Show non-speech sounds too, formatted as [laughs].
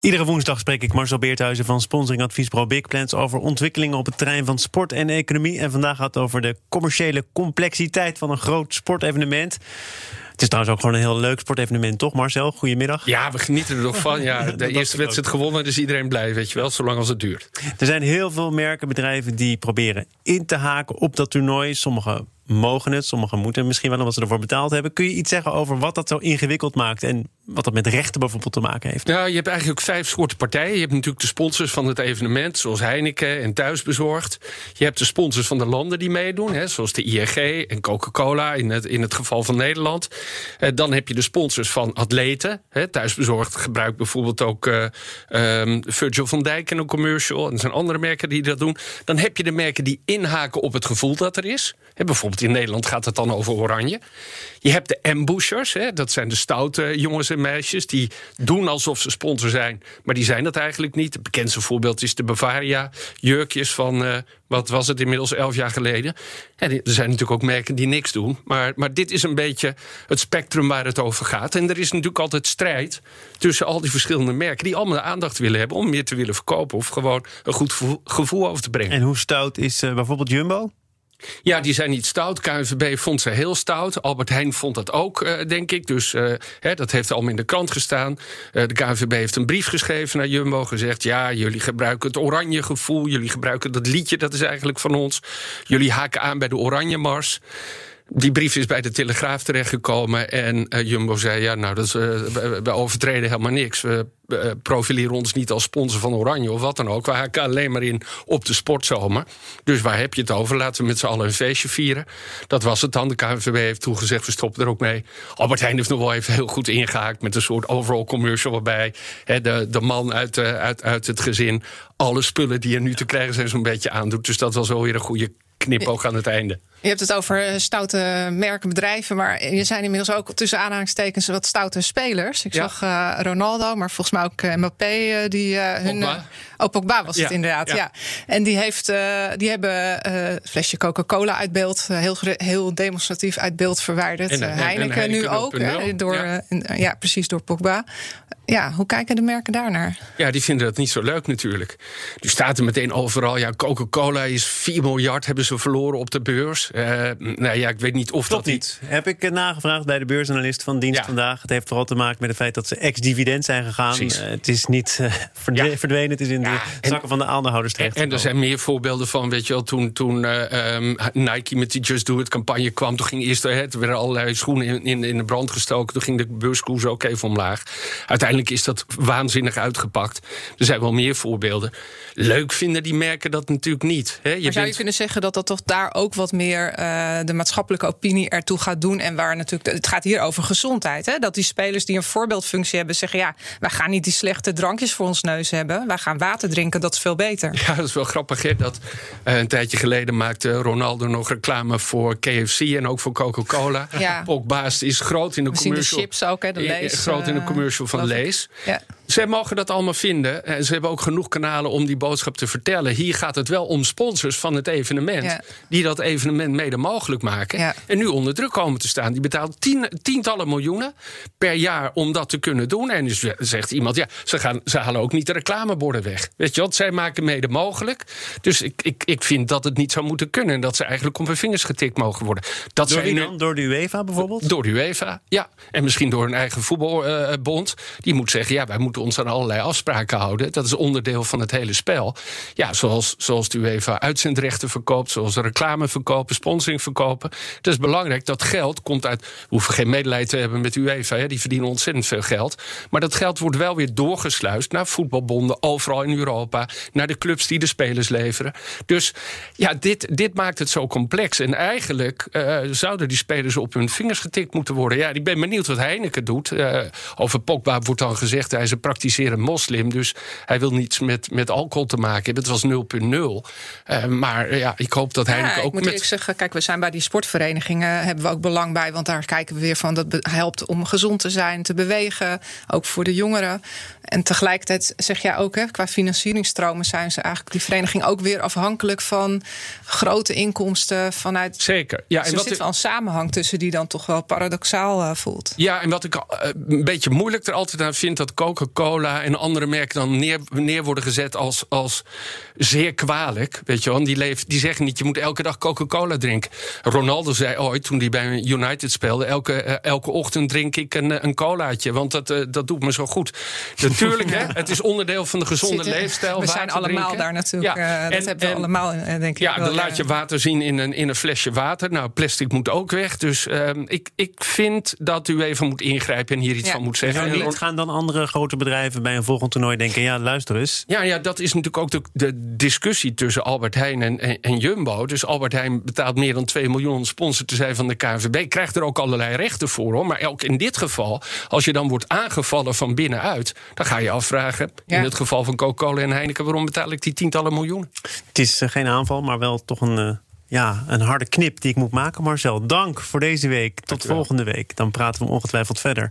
Iedere woensdag spreek ik Marcel Beerthuizen van sponsoringadviesbureau Big Plans over ontwikkelingen op het terrein van sport en economie. En vandaag gaat het over de commerciële complexiteit van een groot sportevenement. Het is trouwens ook gewoon een heel leuk sportevenement, toch Marcel? Goedemiddag. Ja, we genieten er nog van. Ja, [laughs] de eerste wedstrijd gewonnen, dus iedereen blij, weet je wel, zolang als het duurt. Er zijn heel veel merken, bedrijven die proberen in te haken op dat toernooi. Sommige mogen het, sommigen moeten misschien wel omdat ze ervoor betaald hebben. Kun je iets zeggen over wat dat zo ingewikkeld maakt en wat dat met rechten bijvoorbeeld te maken heeft? Ja, je hebt eigenlijk vijf soorten partijen. Je hebt natuurlijk de sponsors van het evenement, zoals Heineken en Thuisbezorgd. Je hebt de sponsors van de landen die meedoen, hè, zoals de ING en Coca-Cola in het, in het geval van Nederland. Eh, dan heb je de sponsors van atleten. Hè. Thuisbezorgd gebruikt bijvoorbeeld ook uh, um, Virgil van Dijk in een commercial. En er zijn andere merken die dat doen. Dan heb je de merken die inhaken op het gevoel dat er is. Hè, bijvoorbeeld in Nederland gaat het dan over oranje. Je hebt de ambushers, hè, dat zijn de stoute jongens en meisjes... die doen alsof ze sponsor zijn, maar die zijn dat eigenlijk niet. Het bekendste voorbeeld is de Bavaria-jurkjes van... Uh, wat was het inmiddels elf jaar geleden? En er zijn natuurlijk ook merken die niks doen. Maar, maar dit is een beetje het spectrum waar het over gaat. En er is natuurlijk altijd strijd tussen al die verschillende merken... die allemaal de aandacht willen hebben om meer te willen verkopen... of gewoon een goed gevoel over te brengen. En hoe stout is uh, bijvoorbeeld Jumbo? Ja, die zijn niet stout. KNVB vond ze heel stout. Albert Heijn vond dat ook, uh, denk ik. Dus uh, hè, dat heeft allemaal in de krant gestaan. Uh, de KNVB heeft een brief geschreven naar Jumbo. Gezegd, ja, jullie gebruiken het oranje gevoel. Jullie gebruiken dat liedje, dat is eigenlijk van ons. Jullie haken aan bij de oranje mars. Die brief is bij de Telegraaf terechtgekomen. En uh, Jumbo zei: Ja, nou, dat is, uh, we, overtreden helemaal niks. We uh, profileren ons niet als sponsor van Oranje of wat dan ook. We haken alleen maar in op de sportzomer. Dus waar heb je het over? Laten we met z'n allen een feestje vieren. Dat was het dan. De KNVB heeft toegezegd: we stoppen er ook mee. Albert Heijn heeft nog wel even heel goed ingehaakt met een soort overall commercial. Waarbij he, de, de man uit, uit, uit het gezin alle spullen die er nu te krijgen zijn, zo'n beetje aandoet. Dus dat was wel weer een goede knipoog aan het einde. Je hebt het over stoute merkenbedrijven, maar je zijn inmiddels ook tussen aanhalingstekens wat stoute spelers. Ik ja. zag uh, Ronaldo, maar volgens mij ook uh, Mbappé, uh, die hun. Pogba. Oh, Pogba was Ja. het inderdaad, ja. Ja. En die, heeft, die hebben het flesje Coca-Cola uit beeld, heel, heel demonstratief uit beeld verwijderd. En, Eh, en- en Heineken, nu Heineken ook, 0.0, hè, door, eh, ja, precies door Pogba. Ja, hoe kijken de merken daarnaar? Ja, die vinden dat niet zo leuk natuurlijk. Nu staat er meteen overal, ja, Coca-Cola is 4 miljard hebben ze verloren op de beurs. Eh nou ja, ik weet niet of Klopt dat niet. Heb ik eh, nagevraagd bij de beursjournalist van dienst Ja. vandaag. Het heeft vooral te maken met het feit dat ze ex-dividend zijn gegaan. Eh, het is niet [laughs] verdwenen, het is in Ja, de en- zakken van de aandeelhouders En, terecht. en er zijn meer voorbeelden van, weet je wel, toen, toen eh, ehm, Nike met die Just Do It campagne kwam, toen ging eerst hè, er werden allerlei schoenen in, in, in de brand gestoken, toen ging de beurskoers ook even omlaag. Uiteindelijk is dat waanzinnig uitgepakt. Er zijn wel meer voorbeelden. Leuk vinden die merken dat natuurlijk niet. Hè? Je Maar zou je kunnen zeggen dat dat toch daar ook wat meer eh, de maatschappelijke opinie ertoe gaat doen? En waar natuurlijk, het gaat hier over gezondheid. Hè? Dat die spelers die een voorbeeldfunctie hebben zeggen: ja, wij gaan niet die slechte drankjes voor ons neus hebben. Wij gaan water drinken, dat is veel beter. Ja, dat is wel grappig. Hè? Dat, eh, een tijdje geleden maakte Ronaldo nog reclame voor KFC en ook voor Coca-Cola. Ja. Pogba is groot in de We zien de commercial. chips ook, hè, de Lees, groot in de eh, commercial van. Lees. Ja. Zij mogen dat allemaal vinden. En ze hebben ook genoeg kanalen om die boodschap te vertellen. Hier gaat het wel om sponsors van het evenement. Ja. Die dat evenement mede mogelijk maken. Ja. En nu onder druk komen te staan. Die betaalt tien, tientallen miljoenen per jaar om dat te kunnen doen. En dus zegt iemand, ja, ze, gaan, ze halen ook niet de reclameborden weg. Weet je wat? Zij maken mede mogelijk. Dus ik, ik, ik vind dat het niet zou moeten kunnen. En dat ze eigenlijk op hun vingers getikt mogen worden. Dat Door wie zijn- dan? Door de UEFA bijvoorbeeld? door de UEFA, ja. En misschien door een eigen voetbalbond. die moet zeggen, ja, wij moeten ons aan allerlei afspraken houden. Dat is onderdeel van het hele spel. Ja, zoals, zoals de UEFA uitzendrechten verkoopt... zoals reclame verkopen, sponsoring verkopen. Het is belangrijk, dat geld komt uit... We hoeven geen medelijden te hebben met UEFA, hè, die verdienen ontzettend veel geld. Maar dat geld wordt wel weer doorgesluist naar voetbalbonden... overal in Europa, naar de clubs die de spelers leveren. Dus ja, dit, dit maakt het zo complex. En eigenlijk eh, zouden die spelers op hun vingers getikt moeten worden. Ja, ik ben benieuwd wat Heineken doet. Eh, over Pogba wordt dan gezegd, hij is een praktiserend moslim. Dus hij wil niets met, met alcohol te maken hebben. Het was 0,0. Uh, maar ja, ik hoop dat hij ja, ook ik moet met... eerlijk zeggen, kijk, we zijn bij die sportverenigingen hebben we ook belang bij, want daar kijken we weer van dat helpt om gezond te zijn, te bewegen, ook voor de jongeren. En tegelijkertijd zeg jij ook, hè, qua financieringstromen zijn ze eigenlijk die vereniging ook weer afhankelijk van grote inkomsten vanuit. Zeker. Ja, en dus wat er zit wel een samenhang tussen die dan toch wel paradoxaal uh, voelt. Ja, en wat ik uh, een beetje moeilijk er altijd aan vind, dat Coca-Cola en andere merken dan neer, neer worden gezet als, als zeer kwalijk. Weet je wel, die, leeft, die zeggen niet, je moet elke dag Coca-Cola drinken. Ronaldo zei ooit, toen hij bij United speelde, elke, uh, elke ochtend drink ik een, een colaatje, want dat, dat doet me zo goed. Natuurlijk, hè, het is onderdeel van de gezonde Zitten, leefstijl. We zijn allemaal drinken. daar natuurlijk. Ja, dat en, hebben we en, allemaal, denk ik. Ja, wel, dan laat je water zien in een, in een flesje water. Nou, plastic moet ook weg. Dus um, ik, ik vind dat u even moet ingrijpen en hier iets Ja. van moet zeggen. En En niet gaan dan andere grote bedrijven bij een volgend toernooi denken... ja, luister eens. Ja, ja, dat is natuurlijk ook de, de discussie tussen Albert Heijn en, en, en Jumbo. Dus Albert Heijn betaalt meer dan 2 miljoen om sponsor te zijn van de KNVB. Krijgt er ook allerlei rechten voor, hoor. Maar ook in dit geval, als je dan wordt aangevallen van binnenuit... dan ga je afvragen, Ja. in het geval van Coca-Cola en Heineken... waarom betaal ik die tientallen miljoen? Het is eh, geen aanval, maar wel toch een, eh, ja, een harde knip die ik moet maken. Marcel, dank voor deze week. Tot volgende week. Dan praten we ongetwijfeld verder.